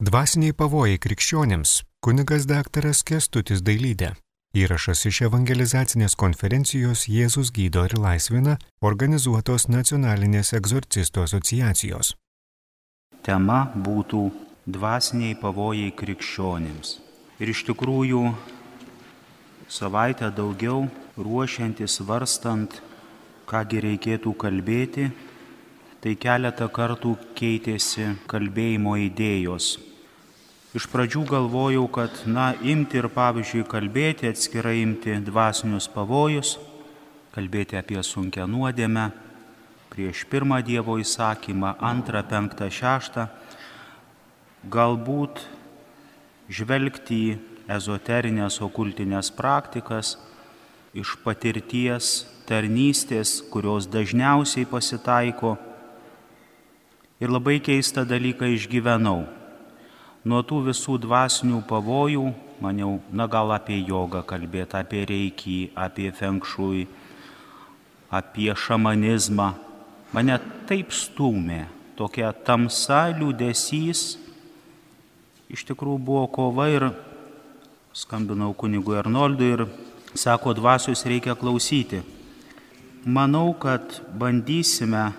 Dvasiniai pavojai krikščionėms - kunigas daktaras Kestutis Dailydė. Įrašas iš evangelizacinės konferencijos Jėzus gydo ir laisvina organizuotos nacionalinės egzorcistų asociacijos. Tema būtų dvasiniai pavojai krikščionėms. Ir iš tikrųjų savaitę daugiau ruošiantis varstant, kągi reikėtų kalbėti, tai keletą kartų keitėsi kalbėjimo idėjos Iš pradžių galvojau, kad, na, imti ir, pavyzdžiui, kalbėti, atskirai imti dvasinius pavojus, kalbėti apie sunkę nuodėmę, prieš pirmą Dievo įsakymą, antrą, penktą, šeštą, galbūt žvelgti į ezoterinės okultinės praktikas iš patirties, tarnystės, kurios dažniausiai pasitaiko. Ir labai keistą dalyką išgyvenau nuo tų visų dvasinių pavojų, maniau, na gal apie jogą kalbėti, apie reikį, apie fenkšui, apie šamanizmą. Mane taip stumė, tokia tamsa, liūdėsys. Iš tikrųjų buvo kova ir skambinau kunigui Arnoldui ir sako, dvasius reikia klausyti. Manau, kad bandysime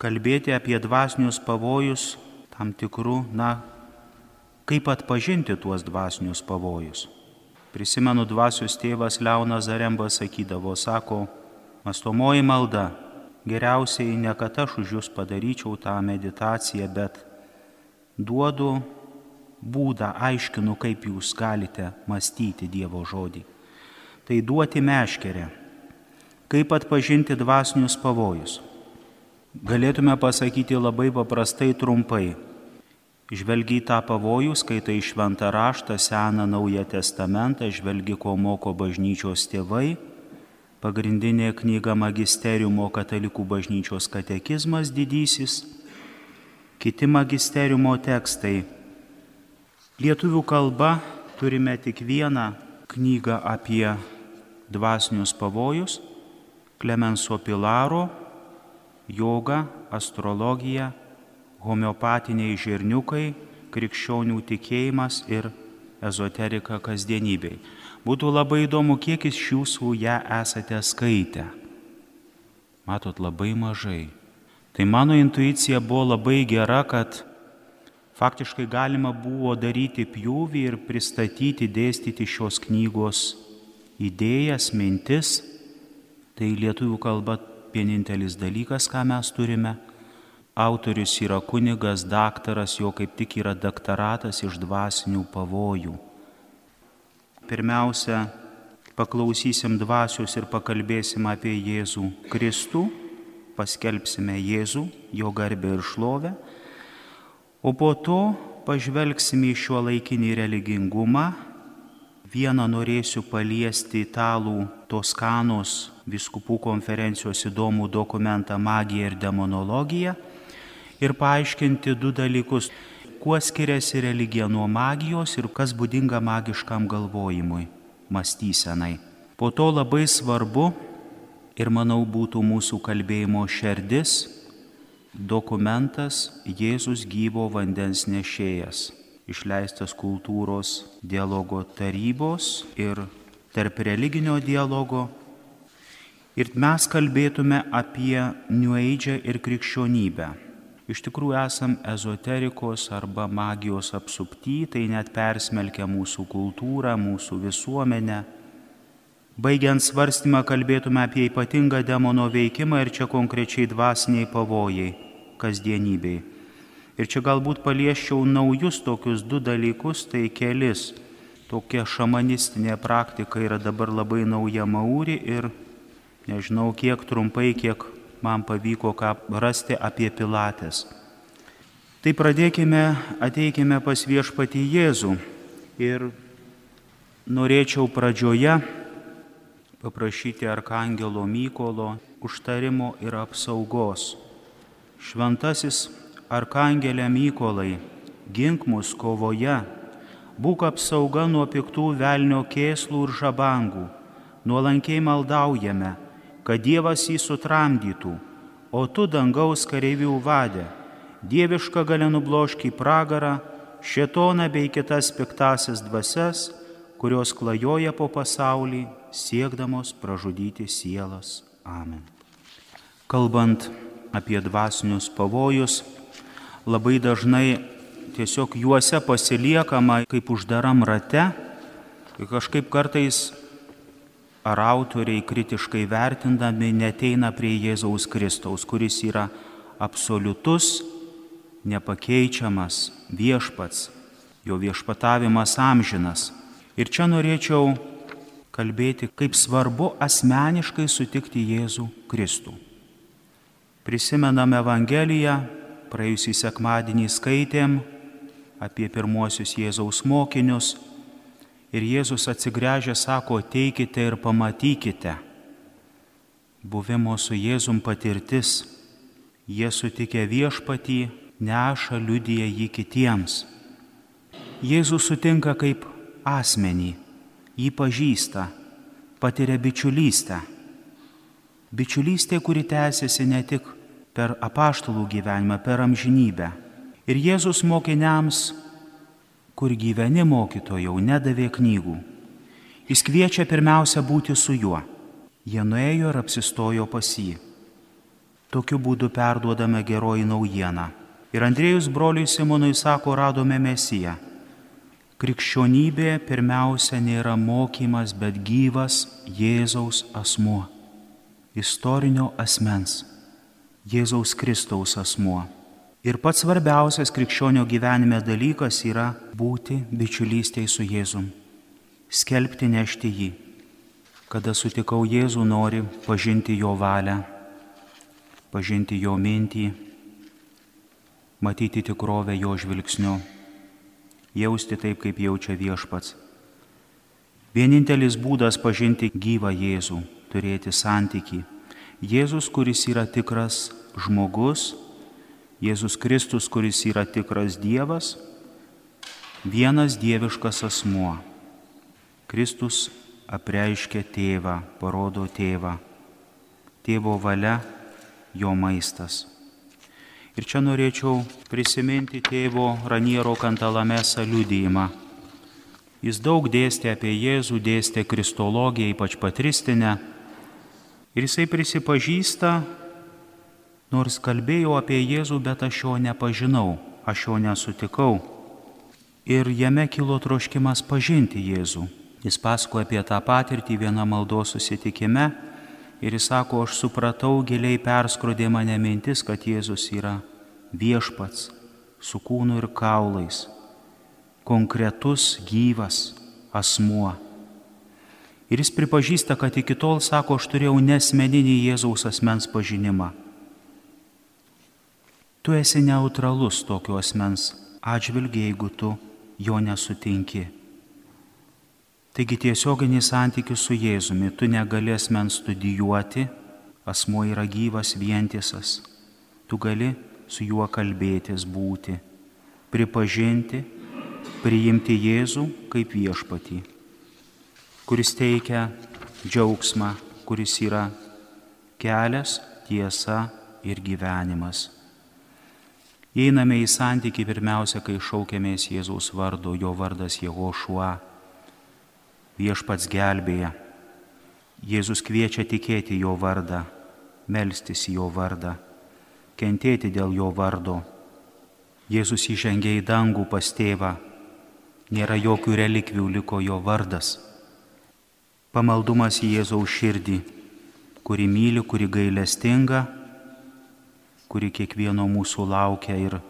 kalbėti apie dvasinius pavojus tam tikrų, na, kaip atpažinti tuos dvasinius pavojus. Prisimenu dvasios tėvas Leonas Zaremba sakydavo, sako, mastomoji malda, geriausiai ne kad aš už jūs padaryčiau tą meditaciją, bet duodu būdą, aiškinu, kaip jūs galite mąstyti Dievo žodį. Tai duoti meškerę. Kaip atpažinti dvasinius pavojus? Galėtume pasakyti labai paprastai trumpai Žvelgi į tą pavojų, skaitai šventą raštą, seną naują testamentą, žvelgi, ko moko bažnyčios tėvai. Pagrindinė knyga magisteriumo katalikų bažnyčios katekizmas didysis, kiti magisteriumo tekstai. Lietuvių kalba turime tik vieną knygą apie dvasinius pavojus - Klemenso Pilaro, joga, astrologija homeopatiniai žirniukai, krikščionių tikėjimas ir ezoterika kasdienybei. Būtų labai įdomu, kiek iš jūsų ją esate skaitę. Matot, labai mažai. Tai mano intuicija buvo labai gera, kad faktiškai galima buvo daryti pjūvį ir pristatyti, dėstyti šios knygos idėjas, mintis. Tai lietuvių kalba vienintelis dalykas, ką mes turime Autorius yra kunigas, daktaras, jo kaip tik yra daktaratas iš dvasinių pavojų. Pirmiausia, paklausysim dvasios ir pakalbėsim apie Jėzų Kristų, paskelbsime Jėzų, jo garbę ir šlovę, o po to pažvelgsime į šio laikinį religingumą. Vieną norėsiu paliesti italų Toskanos viskupų konferencijos įdomų dokumentą Magija ir demonologija ir paaiškinti du dalykus, kuo skiriasi religija nuo magijos ir kas būdinga magiškam galvojimui, mąstysenai. Po to labai svarbu ir manau būtų mūsų kalbėjimo šerdis dokumentas Jėzus gyvo vandens nešėjas, išleistas kultūros dialogo tarybos ir tarp religinio dialogo. Ir mes kalbėtume apie New Age ir krikščionybę iš tikrųjų esam ezoterikos arba magijos apsupty, tai net persmelkia mūsų kultūrą, mūsų visuomenę. Baigiant svarstymą kalbėtume apie ypatingą demono veikimą ir čia konkrečiai dvasiniai pavojai kasdienybei. Ir čia galbūt palieščiau naujus tokius du dalykus, tai kelis. Tokia šamanistinė praktika yra dabar labai nauja mauri ir nežinau kiek trumpai, kiek man pavyko ką rasti apie Pilatės. Tai pradėkime, ateikime pas viešpatį Jėzų ir norėčiau pradžioje paprašyti Arkangelo Mykolo užtarimo ir apsaugos. Šventasis Arkangelė Mykolai, gink mus kovoje, būk apsauga nuo piktų velnio kėslų ir žabangų, nuolankiai maldaujame kad Dievas jį sutramdytų, o tu dangaus kareivių vadė, dievišką galę nublošk į pragarą šetoną bei kitas piktasias dvasias, kurios klajoja po pasaulį, siekdamos pražudyti sielas. Amen. Kalbant apie dvasinius pavojus, labai dažnai tiesiog juose pasiliekama kaip uždaram rate kažkaip kartais ar autoriai kritiškai vertindami neteina prie Jėzaus Kristaus, kuris yra absoliutus, nepakeičiamas viešpats, jo viešpatavimas amžinas. Ir čia norėčiau kalbėti, kaip svarbu asmeniškai sutikti Jėzų Kristų. Prisimename Evangeliją, praėjusį sekmadienį skaitėm apie pirmuosius Jėzaus mokinius ir Jėzus atsigręžė sako, ateikite ir pamatykite. Buvimo su Jėzum patirtis, jie sutikę viešpatį, neša liudyje jį kitiems. Jėzus sutinka kaip asmenį, jį pažįsta, patiria bičiulystę. Bičiulystė, kuri tęsiasi ne tik per apaštalų gyvenimą, per amžinybę. Ir Jėzus mokiniams, kur gyveni mokytojau, nedavė knygų. Jis kviečia pirmiausia būti su juo. Jie nuėjo ir apsistojo pas jį. Tokiu būdu perduodame geroji naujieną. Ir Andrėjus broliui Simonui sako, radome Mesiją. Krikščionybė pirmiausia nėra mokymas, bet gyvas Jėzaus asmuo. Istorinio asmens. Jėzaus Kristaus asmuo. Ir pats svarbiausias krikščionio gyvenime dalykas yra būti bičiulystėje su Jėzum. Skelbti nešti jį. Kada sutikau Jėzų, nori pažinti jo valią, pažinti jo mintį, matyti tikrovę jo žvilgsniu, jausti taip, kaip jaučia viešpats. Vienintelis būdas pažinti gyvą Jėzų - turėti santyki Jėzus, kuris yra tikras žmogus, Jėzus Kristus, kuris yra tikras Dievas, vienas dieviškas asmuo. Kristus apreiškia tėvą, parodo tėvą. Tėvo valia, jo maistas. Ir čia norėčiau prisiminti tėvo Raniero Kantalamesą liudijimą. Jis daug dėstė apie Jėzų, dėstė kristologiją, ypač patristinę Ir jisai prisipažįsta, nors kalbėjau apie Jėzų, bet aš jo nepažinau, aš jo nesutikau. Ir jame kilo troškimas pažinti Jėzų. Jis pasako apie tą patirtį vieną maldos susitikime ir jis sako, aš supratau, giliai perskrodė mane mintis, kad Jėzus yra viešpats su kūnu ir kaulais, konkretus gyvas asmuo Ir jis pripažįsta, kad iki tol, sako, aš turėjau nesmeninį Jėzaus asmens pažinimą. Tu esi neutralus tokio asmens atžvilgiai, jeigu tu jo nesutinki. Taigi tiesioginis santykis su Jėzumi, tu negali asmens studijuoti, asmo yra gyvas vientisas, tu gali su juo kalbėtis būti, pripažinti, priimti Jėzų kaip viešpatį kuris teikia džiaugsmą, kuris yra kelias, tiesa ir gyvenimas. Einame į santykį pirmiausia, kai šaukėmės Jėzaus vardu, jo vardas Jehošua, viešpats gelbėja. Jėzus kviečia tikėti jo vardą, melstis jo vardą, kentėti dėl jo vardo. Jėzus įžengė į dangų pas tėvą, nėra jokių relikvių, liko jo vardas Pamaldumas į Jėzaus širdį, kuri myli, kuri gailestinga, kuri kiekvieno mūsų laukia ir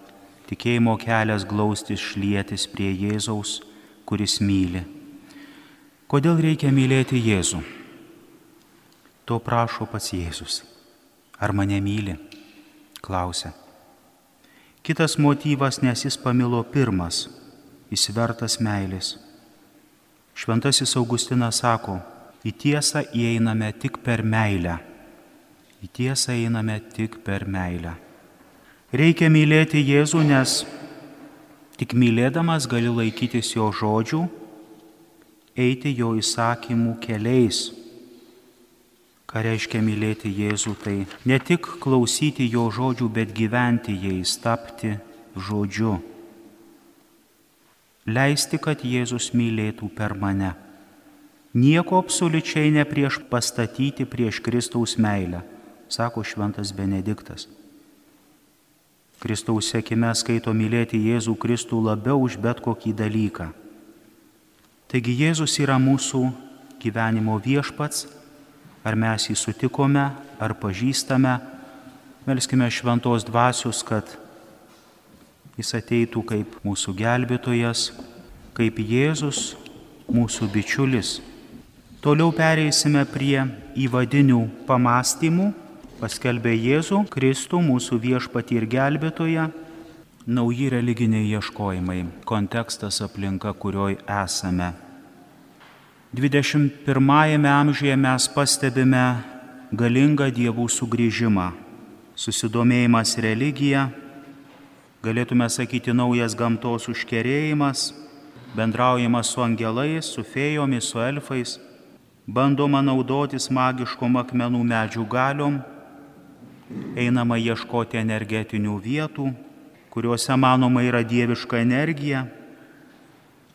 tikėjimo kelias glaustis šlietis prie Jėzaus, kuris myli. Kodėl reikia mylėti Jėzų? To prašo pats Jėzus. Ar mane myli? Klausia. Kitas motyvas, nes jis pamilo pirmas, jis vertas meilės. Šventasis Augustinas sako, į tiesą įeiname tik per meilę. Į tiesą einame tik per meilę. Reikia mylėti Jėzų, nes tik mylėdamas gali laikytis jo žodžių, eiti jo įsakymų keliais. Ką reiškia mylėti Jėzų, tai ne tik klausyti jo žodžių, bet gyventi jais, tapti žodžiu. leisti, kad Jėzus mylėtų per mane. Nieko absoliučiai ne prieš pastatyti prieš Kristaus meilę, sako šventas Benediktas. Kristaus sėkime skaito mylėti Jėzų Kristų labiau už bet kokį dalyką. Taigi Jėzus yra mūsų gyvenimo viešpats, ar mes jį sutikome, ar pažįstame, melskime šventos dvasios, kad jis ateitų kaip mūsų gelbėtojas, kaip Jėzus, mūsų bičiulis. Toliau pereisime prie įvadinių pamastymų, paskelbė Jėzų, Kristų, mūsų viešpatį ir gelbėtoją, nauji religiniai ieškojimai, kontekstas aplinka, kurioj esame. 21 amžiuje mes pastebime galingą dievų sugrįžimą, susidomėjimas religija, galėtume sakyti naujas gamtos užkerėjimas, bendraujimas su angelais, su fėjomis, su elfais, bandoma naudotis magiškom akmenų medžių galiom, einama ieškoti energetinių vietų, kuriuose manoma yra dieviška energija,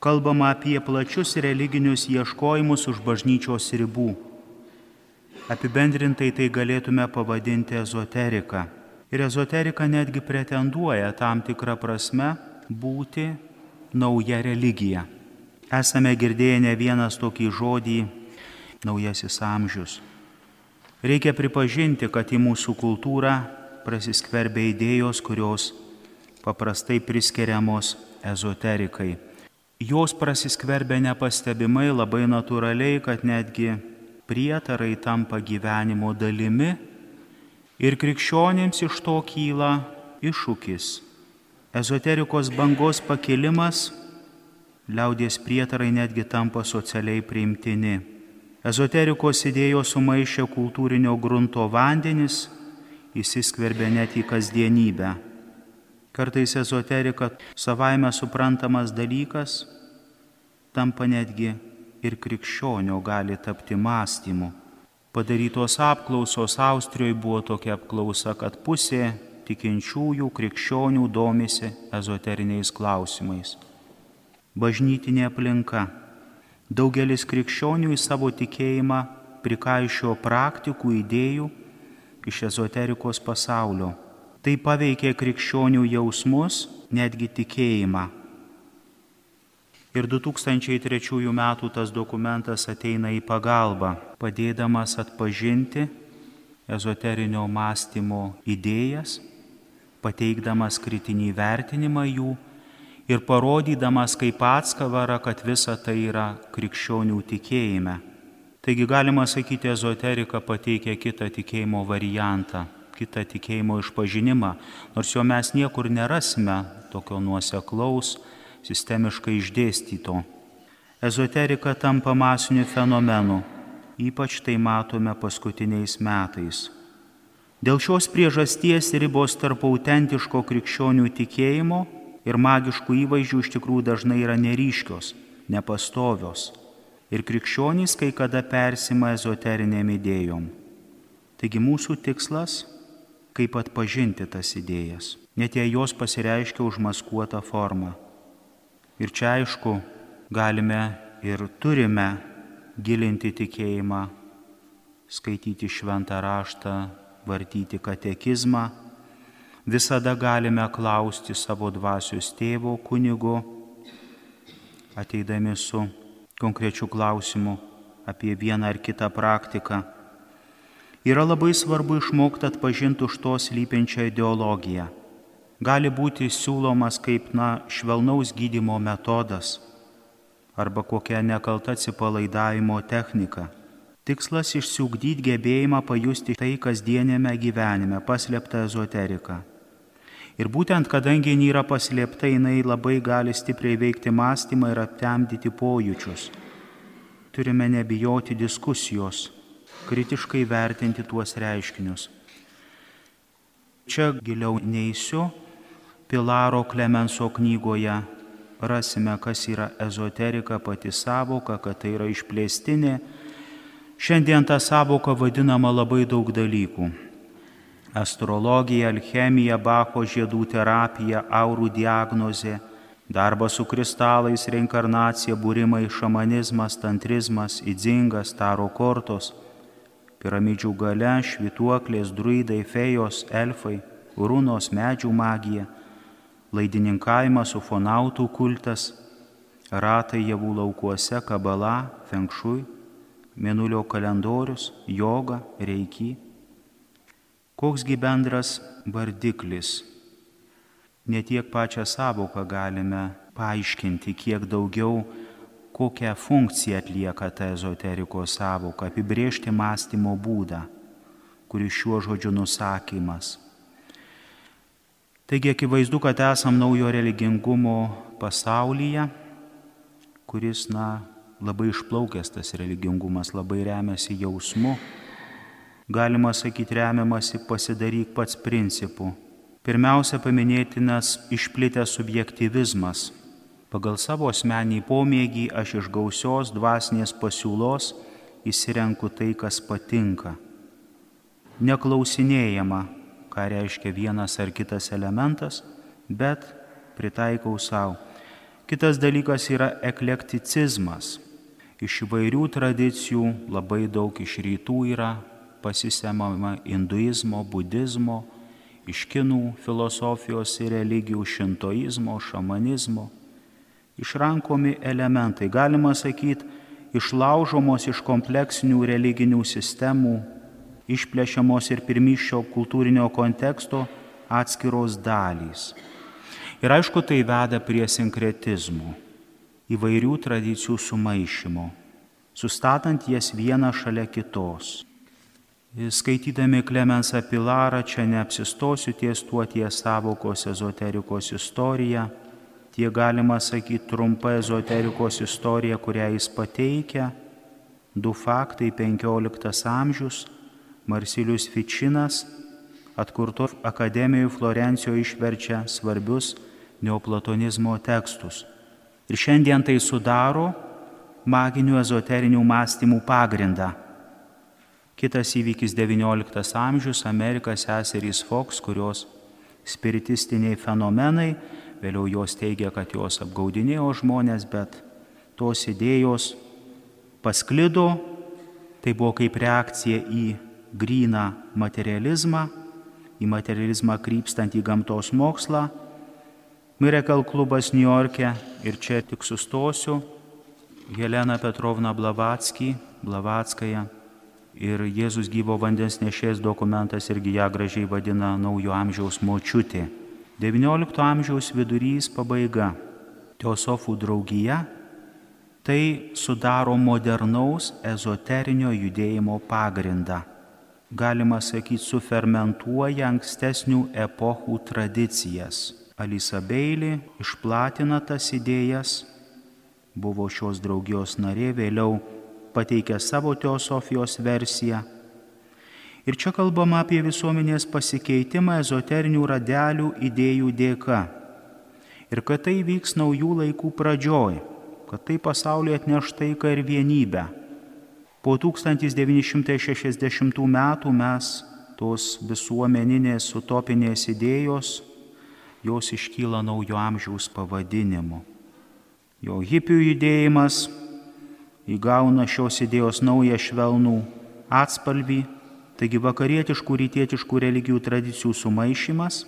kalbama apie plačius religinius ieškojimus už bažnyčios ribų. Apibendrintai tai galėtume pavadinti ezoterika. Ir ezoterika netgi pretenduoja tam tikrą prasme būti nauja religija. Esame girdėję ne vienas tokį žodį - naujasis amžius. Reikia pripažinti, kad į mūsų kultūrą prasiskverbia idėjos, kurios paprastai priskiriamos ezoterikai. Jos prasiskverbia nepastebimai, labai natūraliai, kad netgi prietarai tampa gyvenimo dalimi Ir krikščionėms iš to kyla iššūkis. Ezoterikos bangos pakilimas, liaudės prietarai netgi tampa socialiai priimtini. Ezoterikos idėjos sumaišė kultūrinio grunto vandenis, įsiskverbė net į kasdienybę. Kartais ezoterika savaime suprantamas dalykas tampa netgi ir krikščionio gali tapti mąstymu padarytos apklausos Austrijoje buvo tokia apklausa, kad pusė tikinčiųjų krikščionių domisi ezoteriniais klausimais. Bažnytinė aplinka. Daugelis krikščionių į savo tikėjimą prikaišio praktikų idėjų iš ezoterikos pasaulio. Tai paveikė krikščionių jausmus, netgi tikėjimą. Ir 2003 metų tas dokumentas ateina į pagalbą, padėdamas atpažinti ezoterinio mąstymo idėjas, pateikdamas kritinį vertinimą jų ir parodydamas kaip atskavarą, kad visa tai yra krikščionių tikėjime. Taigi galima sakyti, ezoterika pateikia kitą tikėjimo variantą, kitą tikėjimo išpažinimą, nors jo mes niekur nerasime tokio nuoseklaus, sistemiškai išdėstyto. Ezoterika tampa masiniu fenomenu, ypač tai matome paskutiniais metais. Dėl šios priežasties ribos tarp autentiško krikščionių tikėjimo ir magiškų įvaizdžių iš tikrųjų dažnai yra neryškios, nepastovios. Ir krikščionys kai kada persima ezoteriniam idėjom. Taigi mūsų tikslas - kaip atpažinti tas idėjas, net jei jos pasireiškia užmaskuotą formą. Ir čia aišku, galime ir turime gilinti tikėjimą, skaityti šventą raštą, vartyti katekizmą. Visada galime klausti savo dvasios tėvo kunigo, ateidami su konkrečiu klausimu apie vieną ar kitą praktiką. Yra labai svarbu išmokti atpažinti už to slypiančią ideologiją gali būti siūlomas kaip, na, švelnaus gydimo metodas arba kokia nekalta atsipalaidavimo technika. Tikslas išsiugdyti gebėjimą pajusti tai kasdienėme gyvenime, paslėptą ezoteriką. Ir būtent kadangi jin yra paslėpta, jinai labai gali stipriai veikti mąstymą ir aptemdyti pojūčius. Turime nebijoti diskusijos, kritiškai vertinti tuos reiškinius. Čia giliau neįsiu, Pilaro Klemenso knygoje rasime, kas yra ezoterika pati savoka, kad tai yra išplėstinė. Šiandien ta savoka vadinama labai daug dalykų. Astrologija, alchemija, Bacho žiedų terapija, aurų diagnozė, Darbas su kristalais, reinkarnacija, būrimai, šamanizmas, tantrizmas, įdzingas, taro kortos, piramidžių gale, švituoklės, druidai, fejos, elfai, runos, medžių magija, laidininkavimas, ufonautų kultas, ratai javų laukuose, kabala, fenkšui, mėnulio kalendorius, joga, reiky. Koksgi bendras vardiklis? Ne tiek pačią savoką galime paaiškinti, kiek daugiau kokią funkciją atlieka ta ezoterikos savoka, apibriežti mąstymo būdą, kuris šiuo žodžiu nusakymas. Taigi akivaizdu, kad esam naujo religingumo pasaulyje, kuris, na, labai išplaukęs tas religingumas, labai remiasi jausmu. Galima sakyti, remiamasi pasidaryk pats principu. Pirmiausia, paminėtinas išplitęs subjektivizmas. Pagal savo asmenį pomėgį aš iš gausios dvasinės pasiūlos įsirenku tai, kas patinka. Neklausinėjama, ką reiškia vienas ar kitas elementas, bet pritaikau savo. Kitas dalykas yra eklekticizmas iš įvairių tradicijų, labai daug iš rytų yra pasisemama hinduizmo, budizmo, iš kinų filosofijos ir religijų, šintoizmo, šamanizmo. Išrankomi elementai, galima sakyti, išlaužomos iš kompleksinių religinių sistemų, išplėšiamos ir pirmyščio kultūrinio konteksto atskiros dalys. Ir aišku, tai veda prie sinkretizmų įvairių tradicijų sumaišymo, sustatant jas vieną šalia kitos. Skaitydami Klemensą Pilarą čia neapsistosiu ties tuo ties savokos ezoterikos istorija, tie galima sakyti trumpa ezoterikos istorija, kurią jis pateikia, du faktai 15 amžius, Marsilius Fičinas, atkurto akademijoje Florencijoje išverčia svarbius neoplatonizmo tekstus. Ir šiandien tai sudaro maginių ezoterinių mąstymų pagrindą. Kitas įvykis XIX amžius - Amerika seserys Fox, kurios spiritistiniai fenomenai, vėliau jos teigia, kad jos apgaudinėjo žmonės, bet tos idėjos pasklido, tai buvo kaip reakcija į gryną materializmą, į materializmą krypstant į gamtos mokslą. Miracle klubas New York'e ir čia tik sustosiu. Helena Petrovna Blavatski, Blavatskaja ir Jėzus gyvo vandens nešės dokumentas irgi ją gražiai vadina naujo amžiaus močiutė. XIX amžiaus vidurys pabaiga. Teosofų draugija tai sudaro modernaus ezoterinio judėjimo pagrindą. Galima sakyti, sufermentuoja ankstesnių epochų tradicijas Alisa Beilį išplatina tas idėjas, buvo šios draugijos narė, vėliau pateikė savo teosofijos versiją. Ir čia kalbama apie visuomenės pasikeitimą ezoterinių radelių idėjų dėka. Ir kad tai vyks naujų laikų pradžioj, kad tai pasaulyje atneš taiką ir vienybę. Po 1960 metų mes tos visuomeninės utopinės idėjos jos iškyla naujo amžiaus pavadinimu. Jo hipių judėjimas įgauna šios idėjos naują švelnų atspalvį, taigi vakarietiškų rytietiškų religijų tradicijų sumaišymas,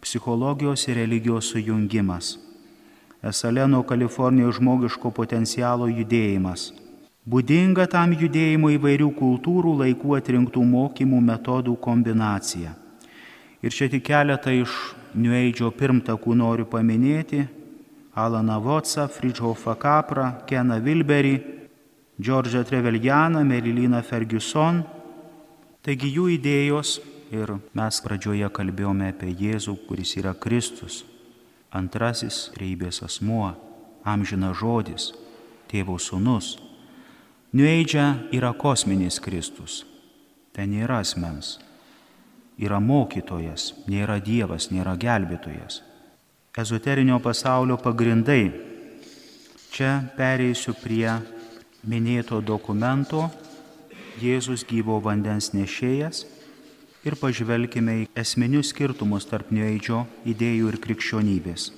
psichologijos ir religijos sujungimas, Esaleno Kalifornijos žmogiško potencialo judėjimas, būdinga tam judėjimo įvairių kultūrų laikų atrinktų mokymų metodų kombinacija. Ir čia tik keletą iš New Age'o pirmtakų noriu paminėti. Alaną Votsą, Friedhofą Kaprą, Keną Vilberį, Džordžą Treveljaną, Meriliną Ferguson. Taigi jų idėjos ir mes pradžioje kalbėjome apie Jėzų, kuris yra Kristus, antrasis reibės asmuo, amžina žodis, tėvo sūnus. Age yra kosminis Kristus, ten nėra asmens yra mokytojas, nėra Dievas, nėra gelbėtojas. Ezoterinio pasaulio pagrindai. Čia pereisiu prie minėto dokumento Jėzus gyvo vandens nešėjas ir pažvelkime į esminius skirtumus tarp neįdžio idėjų ir krikščionybės.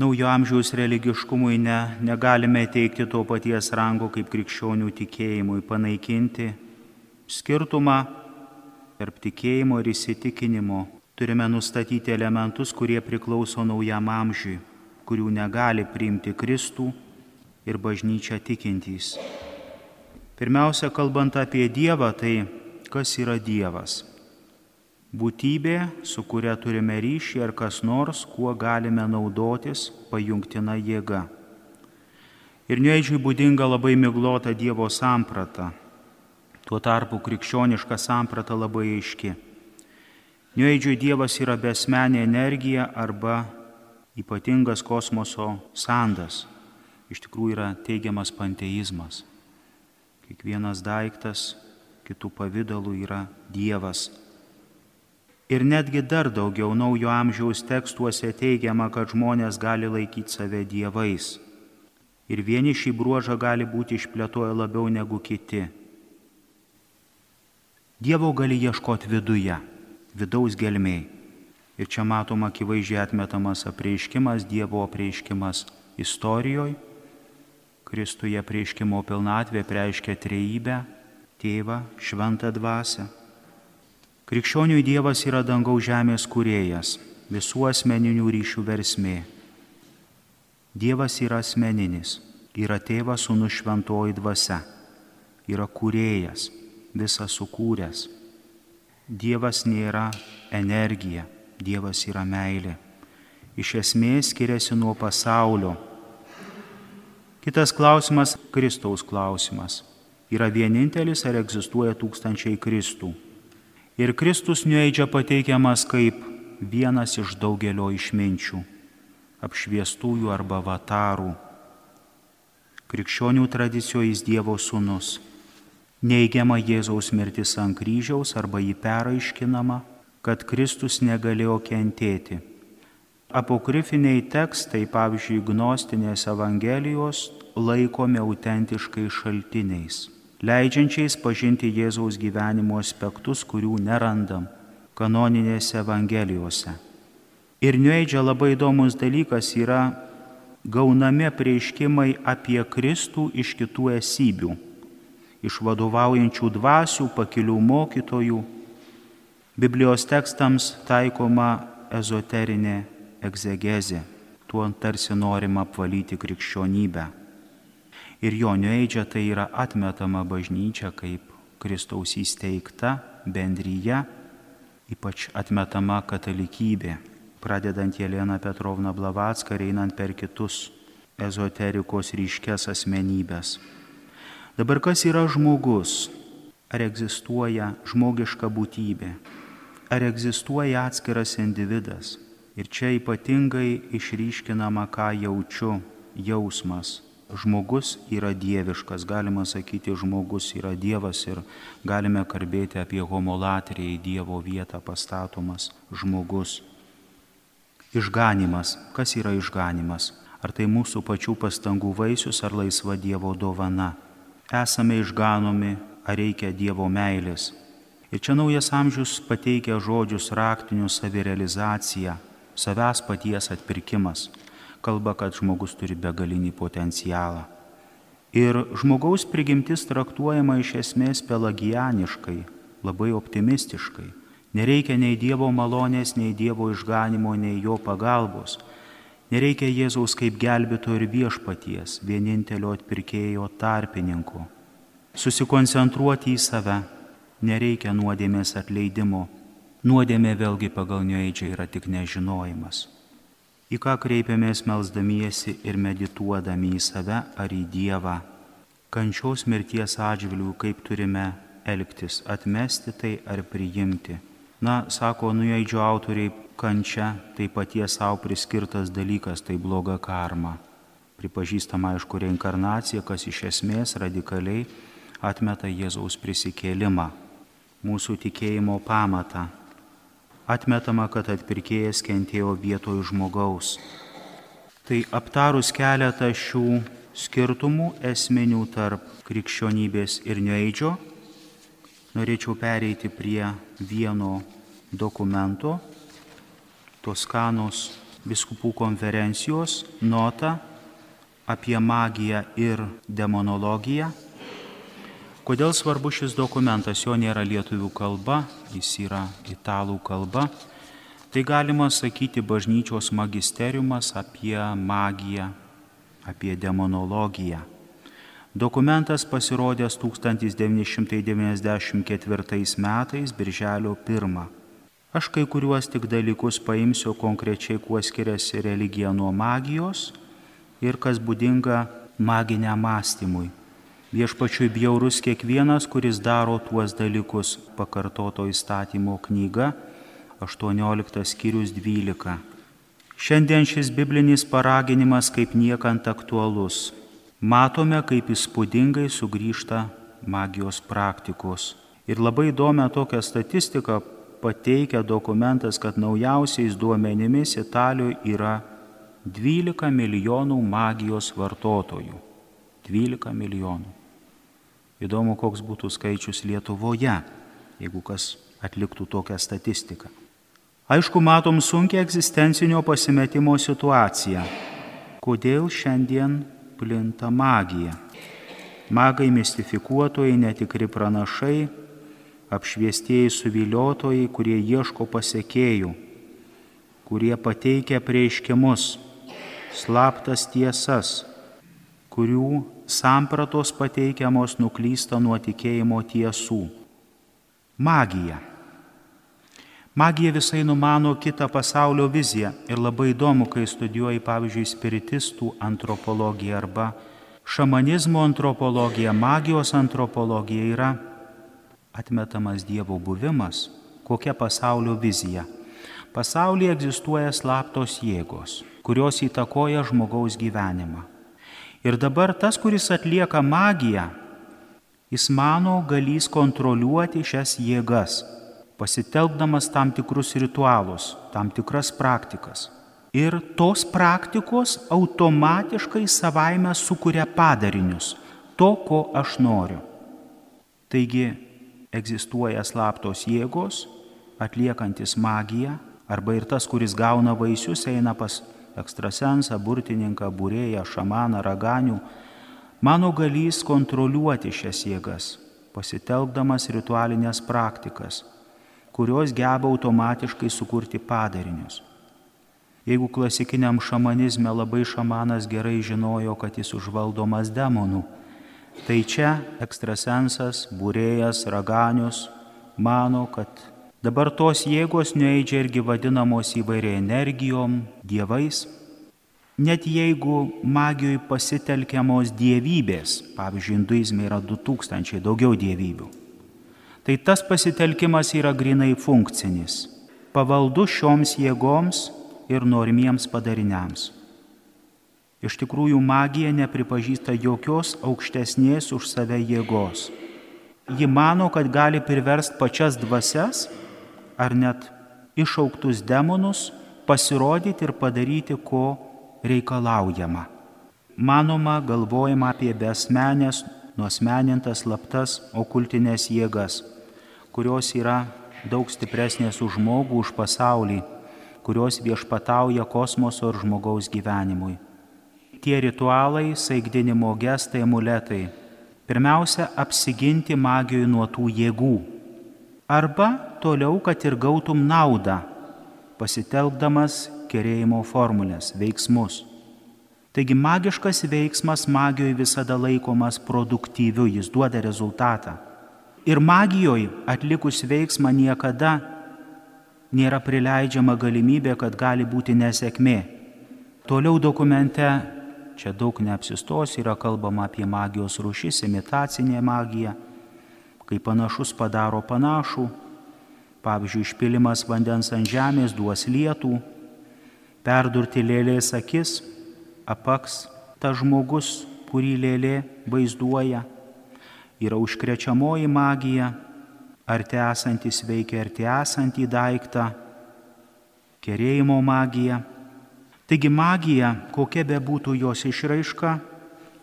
Naujo amžiaus religiškumui ne, negalime teikti to paties rango kaip krikščionių tikėjimui, panaikinti skirtumą tarp tikėjimo ir įsitikinimo. Turime nustatyti elementus, kurie priklauso naujam amžiui, kurių negali priimti Kristų ir bažnyčia tikintys. Pirmiausia, kalbant apie Dievą, tai kas yra Dievas? būtybė, su kuria turime ryšį ar kas nors, kuo galime naudotis pajungtina jėga. Ir neįdžiui būdinga labai miglota Dievo samprata. Tuo tarpu krikščioniška samprata labai aiški. Neįdžiui Dievas yra besmenė energija arba ypatingas kosmoso sandas. Iš tikrųjų yra teigiamas panteizmas. Kiekvienas daiktas kitų pavydalų yra Dievas Ir netgi dar daugiau naujo amžiaus tekstuose teigiama, kad žmonės gali laikyti save dievais. Ir vieni šį bruožą gali būti išplėtoję labiau negu kiti. Dievo gali ieškoti viduje, vidaus gelmiai. Ir čia matom akivaizdžiai atmetamas apreiškimas, Dievo apreiškimas istorijoje. Kristuje prieškimo pilnatvė reiškia trejybę, tėvą, šventą dvasę. Krikščioniui Dievas yra dangaus žemės kurėjas, visų asmeninių ryšių versmė. Dievas yra asmeninis, yra tėvas sūnų šventoji dvasia, yra kurėjas, visą sukūręs. Dievas nėra energija, Dievas yra meilė. Iš esmės skiriasi nuo pasaulio. Kitas klausimas - Kristaus klausimas. Yra vienintelis ar egzistuoja tūkstančiai Kristų? Ir Kristus nueidžia pateikiamas kaip vienas iš daugelio išminčių, apšviestųjų arba vatarų. Krikščionių tradicijoje jis Dievo sūnus. Neigiama Jėzaus mirtis ant kryžiaus arba jį peraiškinama, kad Kristus negalėjo kentėti. Apokrifiniai tekstai, pavyzdžiui, gnostinės Evangelijos, laikomi autentiškai šaltiniais leidžiančiais pažinti Jėzaus gyvenimo aspektus, kurių nerandam kanoninėse Evangelijose. Ir nueidžia labai įdomus dalykas yra gaunami prieiškimai apie Kristų iš kitų esybių, iš vadovaujančių dvasių, pakilių mokytojų. Biblijos tekstams taikoma ezoterinė egzegezė, tuo tarsi norima apvalyti krikščionybę ir jo nueidžia tai yra atmetama bažnyčia kaip Kristaus įsteigta bendryje, ypač atmetama katalikybė, pradedant Jelena Petrovna Blavatską ir einant per kitus ezoterikos ryškės asmenybės. Dabar kas yra žmogus? Ar egzistuoja žmogiška būtybė? Ar egzistuoja atskiras individas? Ir čia ypatingai išryškinama, ką jaučiu, jausmas žmogus yra dieviškas, galima sakyti, žmogus yra Dievas ir galime kalbėti apie homolatriją į Dievo vietą pastatomas žmogus. Išganimas. Kas yra išganimas? Ar tai mūsų pačių pastangų vaisius ar laisva Dievo dovana? Esame išganomi, ar reikia Dievo meilės? Ir čia naujas amžius pateikia žodžius raktinių savirealizacija, savęs paties atpirkimas kalba, kad žmogus turi begalinį potencialą. Ir žmogaus prigimtis traktuojama iš esmės pelagianiškai, labai optimistiškai. Nereikia nei Dievo malonės, nei Dievo išganimo, nei jo pagalbos. Nereikia Jėzaus kaip gelbėto ir viešpaties, vienintelio atpirkėjo tarpininko. Susikoncentruoti į save. Nereikia nuodėmės atleidimo. Nuodėmė vėlgi pagal neįdžią yra tik nežinojimas į ką kreipiamės melzdamiesi ir medituodami į save ar į Dievą. Kančios mirties atžvilgių, kaip turime elgtis, atmesti tai ar priimti. Na, sako nuėdžio autoriai, kančia tai paties savo priskirtas dalykas, tai bloga karma. Pripažįstama aišku reinkarnacija, kas iš esmės radikaliai atmeta Jėzaus prisikėlimą, mūsų tikėjimo pamatą atmetama, kad atpirkėjas kentėjo vietoj žmogaus. Tai aptarus keletą šių skirtumų esminių tarp krikščionybės ir neįdžio, norėčiau pereiti prie vieno dokumento, Toskanos biskupų konferencijos notą apie magiją ir demonologiją. Kodėl svarbu šis dokumentas? Jo nėra lietuvių kalba, jis yra italų kalba. Tai galima sakyti bažnyčios magisteriumas apie magiją, apie demonologiją. Dokumentas pasirodęs 1994 metais, birželio 1. Aš kai kuriuos tik dalykus paimsiu konkrečiai, kuo skiriasi religija nuo magijos ir kas būdinga maginiam mąstymui. Viešpačiui bjaurus kiekvienas, kuris daro tuos dalykus, pakartoto įstatymo knyga, 18 skyrius 12. Šiandien šis biblinis paraginimas kaip niekant aktualus matome, kaip įspūdingai sugrįžta magijos praktikos. Ir labai įdomią tokią statistiką pateikia dokumentas, kad naujausiais duomenimis Italijoje yra 12 milijonų magijos vartotojų. 12 milijonų. Įdomu, koks būtų skaičius Lietuvoje, jeigu kas atliktų tokią statistiką. Aišku, matom sunkia egzistencinio pasimetimo situaciją. Kodėl šiandien plinta magija. Magai mistifikuotojai, netikri pranašai, apšviestieji suviliotojai, kurie ieško pasiekėjų, kurie pateikia prieiškimus, slaptas tiesas, kurių sampratos pateikiamos nuklysta nuo tikėjimo tiesų. Magija. Magija visai numano kitą pasaulio viziją ir labai įdomu, kai studijuoji, pavyzdžiui, spiritistų antropologiją arba šamanizmo antropologiją, magijos antropologiją yra atmetamas Dievo buvimas, kokia pasaulio vizija. Pasaulyje egzistuoja slaptos jėgos, kurios įtakoja žmogaus gyvenimą. Ir dabar tas, kuris atlieka magiją, jis mano galys kontroliuoti šias jėgas pasitelkdamas tam tikrus ritualus, tam tikras praktikas. Ir tos praktikos automatiškai savaime sukuria padarinius to, ko aš noriu. Taigi egzistuoja slaptos jėgos, atliekantis magiją, arba ir tas, kuris gauna vaisius, eina pas ekstrasensą, burtininką, būrėją, šamaną, raganių, mano galys kontroliuoti šias jėgas, pasitelkdamas ritualinės praktikas kurios geba automatiškai sukurti padarinius. Jeigu klasikiniam šamanizme labai šamanas gerai žinojo, kad jis užvaldomas demonų, tai čia ekstrasensas, būrėjas, raganius mano, kad dabar tos jėgos neįdžia irgi vadinamos įvairiai energijom, dievais. Net jeigu magijoje pasitelkiamos dievybės, pavyzdžiui, hinduizme yra 2000 daugiau dievybių, tai tas pasitelkimas yra grinai funkcinis, pavaldus šioms jėgoms ir norimiems padariniams. Iš tikrųjų, magija nepripažįsta jokios aukštesnės už save jėgos. Ji mano, kad gali priversti pačias dvasias ar net išauktus demonus pasirodyti ir padaryti, ko reikalaujama. Manoma, galvojama apie besmenės nuosmenintas slaptas okultinės jėgas, kurios yra daug stipresnės už žmogų, už pasaulį, kurios viešpatauja kosmoso ir žmogaus gyvenimui. Tie ritualai, saigdinimo gestai, amuletai - pirmiausia, apsiginti magijoj nuo tų jėgų. Arba toliau, kad ir gautum naudą, pasitelkdamas kerėjimo formulės, veiksmus. Taigi magiškas veiksmas magijoje visada laikomas produktyviu, jis duoda rezultatą. Ir magijoje atlikus veiksmą niekada nėra prileidžiama galimybė, kad gali būti nesėkmė. Toliau dokumente, čia daug neapsistos, yra kalbama apie magijos rušis, imitacinė magija, kai panašus padaro panašų, pavyzdžiui, išpilimas vandens ant žemės duos lietų, perdurti lėlės akis apaks tas žmogus, kurį lėlė vaizduoja, yra užkrečiamoji magija, arti esantis veikia arti esantį daiktą, kerėjimo magija. Taigi magija, kokia be būtų jos išraiška,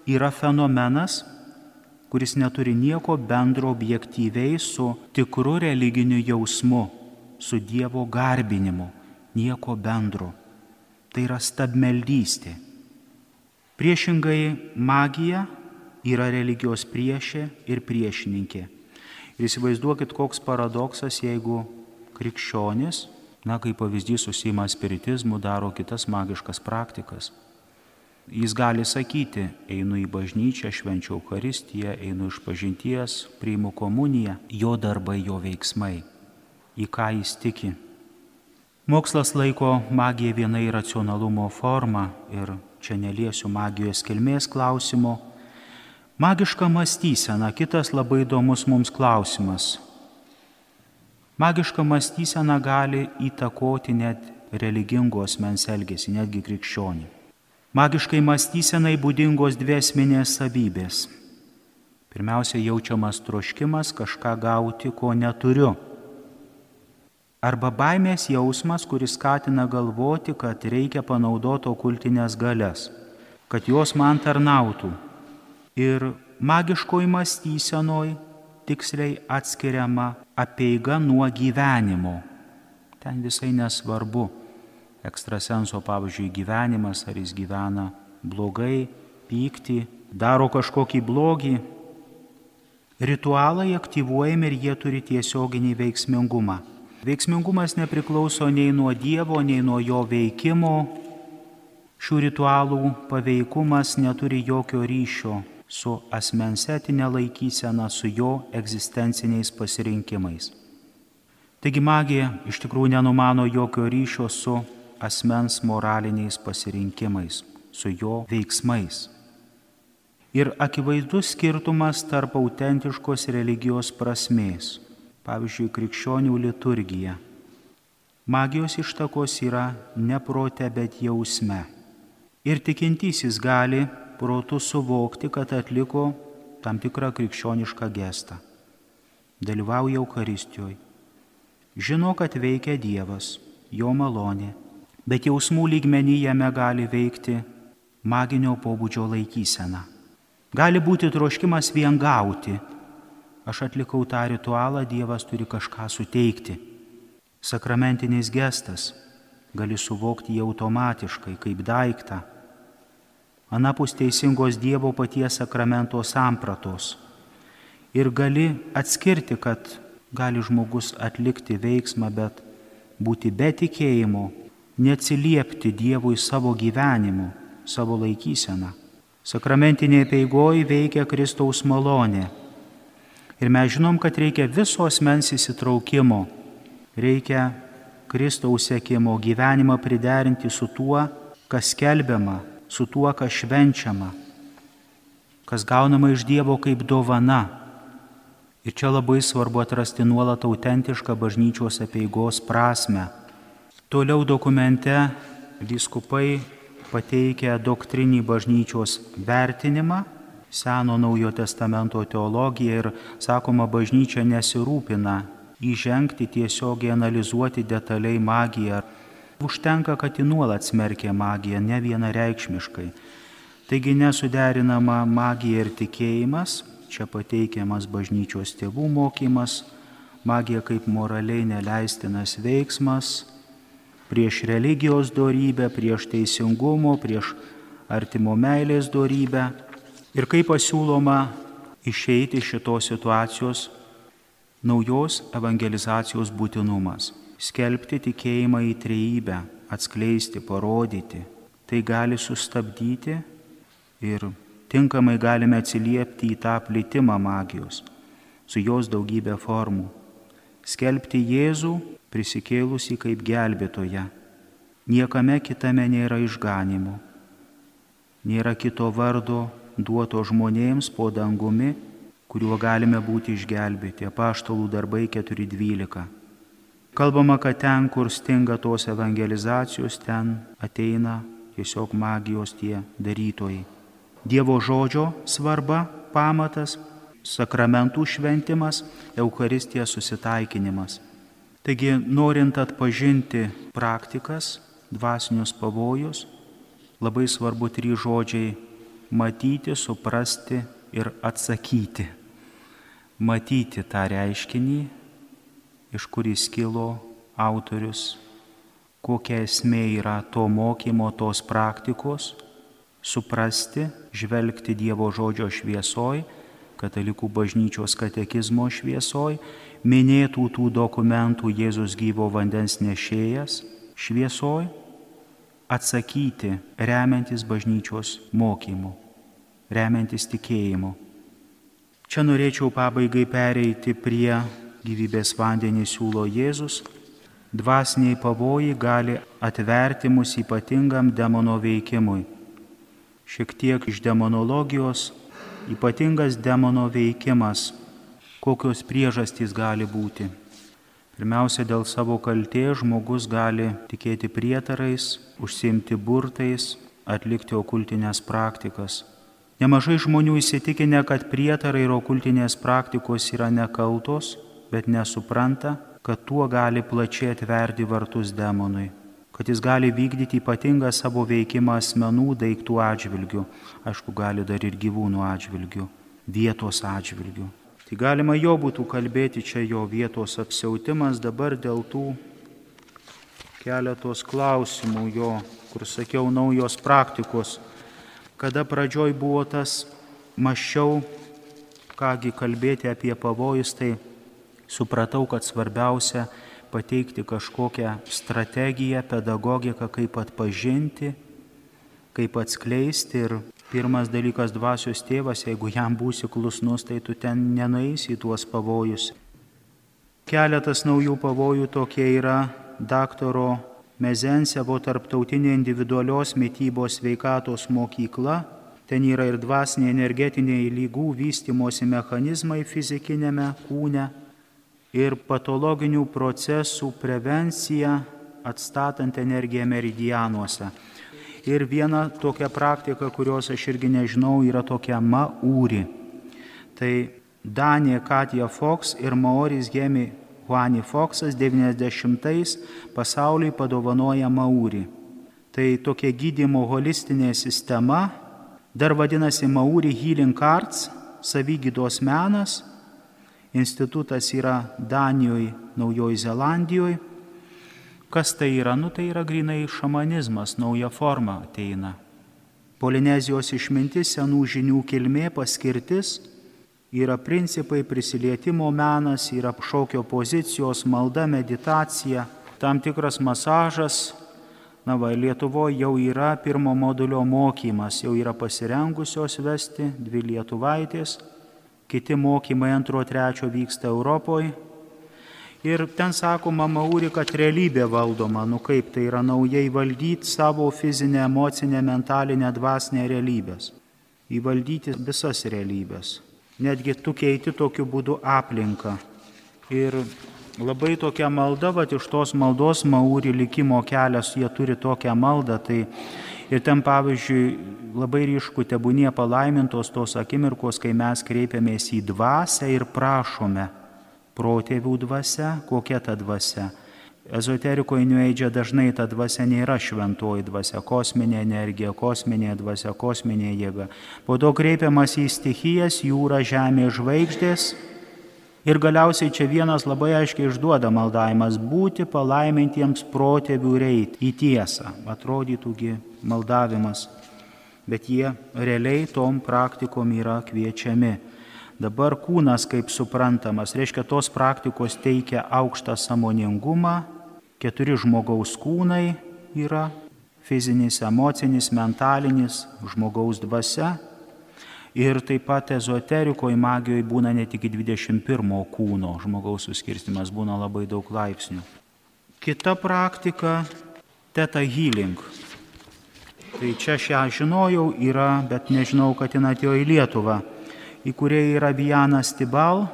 yra fenomenas, kuris neturi nieko bendro objektyviai su tikru religiniu jausmu, su Dievo garbinimu, nieko bendro. Tai yra stabmeldystė. Priešingai magija yra religijos priešė ir priešininkė. Ir įsivaizduokit, koks paradoksas, jeigu krikščionis, na, kaip pavyzdys susima spiritizmu, daro kitas magiškas praktikas. Jis gali sakyti, einu į bažnyčią, švenčiu Eucharistiją, einu iš pažinties, priimu komuniją, jo darbai, jo veiksmai, į ką jis tiki. Mokslas laiko magiją viena iracionalumo forma ir čia neliesiu magijos kilmės klausimo. Magiška mąstysena, kitas labai įdomus mums klausimas. Magiška mąstysena gali įtakoti net religingos mens elgesį, netgi krikščionį. Magiškai mąstysenai būdingos dvi esminės savybės. Pirmiausia, jaučiamas troškimas kažką gauti, ko neturiu. Arba baimės jausmas, kuris skatina galvoti, kad reikia panaudoti okultinės galias, kad jos man tarnautų. Ir magiškoj mąstysenoj tiksliai atskiriama apeiga nuo gyvenimo. Ten visai nesvarbu ekstrasenso, pavyzdžiui, gyvenimas, ar jis gyvena blogai, pyktį, daro kažkokį blogį. Ritualai aktyvuojami ir jie turi tiesioginį veiksmingumą. Veiksmingumas nepriklauso nei nuo Dievo, nei nuo jo veikimo. Šių ritualų paveikumas neturi jokio ryšio su asmens etinė laikysena, su jo egzistenciniais pasirinkimais. Taigi magija iš tikrųjų nenumano jokio ryšio su asmens moraliniais pasirinkimais, su jo veiksmais. Ir akivaizdus skirtumas tarp autentiškos religijos prasmės, pavyzdžiui, krikščionių liturgija. Magijos ištakos yra ne prote, bet jausme. Ir tikintysis gali protu suvokti, kad atliko tam tikrą krikščionišką gestą. Dalyvauja Eucharistijoje. Žino, kad veikia Dievas, jo malonė, bet jausmų lygmenį jame gali veikti maginio pobūdžio laikysena. Gali būti troškimas vien gauti. Aš atlikau tą ritualą, Dievas turi kažką suteikti. Sakramentinis gestas gali suvokti jį automatiškai kaip daiktą anapus teisingos Dievo paties sakramento sampratos. Ir gali atskirti, kad gali žmogus atlikti veiksmą, bet būti be tikėjimo, neatsiliepti Dievui savo gyvenimu, savo laikyseną. Sakramentinėje peigoje veikia Kristaus malonė. Ir mes žinom, kad reikia visos mens įsitraukimo, reikia Kristaus sėkimo gyvenimą priderinti su tuo, kas skelbiama su tuo, kas švenčiama, kas gaunama iš Dievo kaip dovana. Ir čia labai svarbu atrasti nuolat autentišką bažnyčios apieigos prasme. Toliau dokumente vyskupai pateikia doktrinį bažnyčios vertinimą, Seno Naujo Testamento teologiją ir, sakoma, bažnyčia nesirūpina įžengti tiesiogiai analizuoti detaliai magiją Užtenka, kad ji nuolat smerkė magiją, ne vienareikšmiškai. Taigi nesuderinama magija ir tikėjimas, čia pateikiamas bažnyčios tėvų mokymas, magija kaip moraliai neleistinas veiksmas, prieš religijos darybę, prieš teisingumo, prieš artimo meilės darybę ir kaip pasiūloma išeiti iš šitos situacijos naujos evangelizacijos būtinumas skelbti tikėjimą į trejybę, atskleisti, parodyti. Tai gali sustabdyti ir tinkamai galime atsiliepti į tą plitimą magijos, su jos daugybė formų. Skelbti Jėzų prisikėlusi kaip gelbėtoja. Niekame kitame nėra išganimo. Nėra kito vardo duoto žmonėms po dangumi, kuriuo galime būti išgelbėti. Apaštalų darbai 4.12. Kalbama, kad ten, kur stinga tos evangelizacijos, ten ateina tiesiog magijos tie darytojai. Dievo žodžio svarba, pamatas, sakramentų šventimas, Euharistija susitaikinimas. Taigi, norint atpažinti praktikas, dvasinius pavojus, labai svarbu trys žodžiai - matyti, suprasti ir atsakyti. Matyti tą reiškinį, iš kur jis kilo autorius, kokia esmė yra to mokymo, tos praktikos, suprasti, žvelgti Dievo žodžio šviesoj, katalikų bažnyčios katekizmo šviesoj, minėtų tų dokumentų Jėzus gyvo vandens nešėjas šviesoj, atsakyti remiantis bažnyčios mokymu, remiantis tikėjimu. Čia norėčiau pabaigai pereiti prie gyvybės vandenį siūlo Jėzus. Dvasiniai pavojai gali atverti mus ypatingam demono veikimui. Šiek tiek iš demonologijos ypatingas demono veikimas, kokios priežastys gali būti. Pirmiausia, dėl savo kaltės žmogus gali tikėti prietarais, užsimti burtais, atlikti okultinės praktikas. Nemažai žmonių įsitikinę, kad prietarai ir okultinės praktikos yra nekaltos, bet nesupranta, kad tuo gali plačiai atverti vartus demonui kad jis gali vykdyti ypatingą savo veikimą asmenų daiktų atžvilgių, aišku, gali dar ir gyvūnų atžvilgių, vietos atžvilgių. Tai galima jo būtų kalbėti čia jo vietos apsiautimas dabar dėl tų keletos klausimų jo, kur sakiau, naujos praktikos. Kada pradžioj buvo tas maščiau, kągi kalbėti apie pavojus, tai supratau, kad svarbiausia pateikti kažkokią strategiją, pedagogiką, kaip atpažinti, kaip atskleisti. Ir pirmas dalykas dvasios tėvas, jeigu jam būsi klusnus, tai tu ten nenueisi į tuos pavojus. Keletas naujų pavojų tokie yra daktaro Mezensevo tarptautinė individualios mytybos veikatos mokykla. Ten yra ir dvasiniai energetiniai lygų vystimosi mechanizmai fizikinėme kūne ir patologinių procesų prevencija atstatant energiją meridianuose. Ir viena tokia praktika, kurios aš irgi nežinau, yra tokia maūri. Tai Danija Katija Fox ir Maoris Gemi Juani Foxas 90-ais pasauliui padovanoja maūri. Tai tokia gydimo holistinė sistema, dar vadinasi Maūri Healing Arts, savygydos menas Institutas yra Danijoje, Naujojo Zelandijoje. Kas tai yra? Nu tai yra grinai šamanizmas, nauja forma ateina. Polinezijos išmintis, senų žinių kilmė, paskirtis yra principai prisilietimo menas, yra šokio pozicijos, malda, meditacija, tam tikras masažas. Na va, Lietuvoje jau yra pirmo modulio mokymas, jau yra pasirengusios vesti dvi lietuvaitės kiti mokymai antro, trečio vyksta Europoje. Ir ten sakoma Mauri, kad realybė valdoma, nu kaip tai yra naujai valdyti savo fizinę, emocinę, mentalinę, dvasinę realybės. Įvaldyti visas realybės. Netgi tu keiti tokiu būdu aplinką. Ir labai tokia malda, va iš tos maldos Mauri likimo kelias, jie turi tokią maldą, tai Ir ten, pavyzdžiui, labai ryšku tebūnie palaimintos tos akimirkos, kai mes kreipiamės į dvasę ir prašome protėvių dvasia, kokia ta dvasia. Ezoterikoje nueidžia dažnai ta dvasia nėra šventoji dvasia, kosminė energija, kosminė dvasia, kosminė jėga. Po to kreipiamas į stichijas, jūrą, žemė, žvaigždės Ir galiausiai čia vienas labai aiškiai išduoda maldavimas - būti palaimintiems protėvių reit į tiesą. Atrodytųgi maldavimas, bet jie realiai tom praktikom yra kviečiami. Dabar kūnas kaip suprantamas, reiškia tos praktikos teikia aukštą samoningumą, keturi žmogaus kūnai yra fizinis, emocinis, mentalinis, žmogaus dvasia Ir taip pat ezoterikoje, magijoje būna ne tik 21 kūno žmogaus suskirstimas, būna labai daug laipsnių. Kita praktika - teta healing. Tai čia šią žinojau, yra, bet nežinau, kad jin atėjo į Lietuvą, į kurią yra Vijanas Tibal,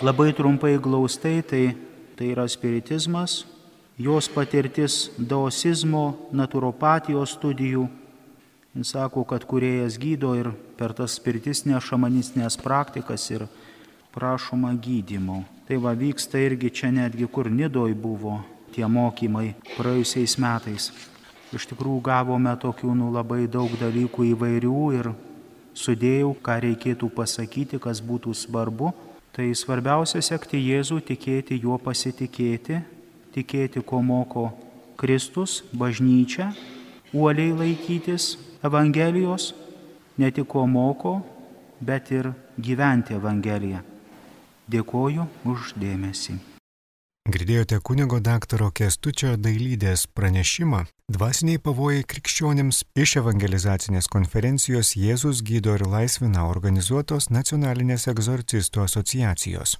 labai trumpai glaustai, tai, tai yra spiritizmas, jos patirtis daosizmo, naturopatijos studijų Jis sako, kad kuriejas gydo ir per tas spiritisnės šamanistinės praktikas ir prašoma gydimo. Tai va vyksta irgi čia netgi kur Nidoj buvo tie mokymai praėjusiais metais. Iš tikrųjų gavome tokių nu, labai daug dalykų įvairių ir sudėjau, ką reikėtų pasakyti, kas būtų svarbu. Tai svarbiausia sekti Jėzų, tikėti juo pasitikėti, tikėti, ko moko Kristus, bažnyčia, uoliai laikytis Evangelijos, ne tik ko moko, bet ir gyventi Evangeliją. Dėkoju už dėmesį. Girdėjote kunigo daktaro Kestučio dailydės pranešimą Dvasiniai pavojai krikščionims iš evangelizacinės konferencijos Jėzus gydo ir laisvina organizuotos nacionalinės egzorcistų asociacijos.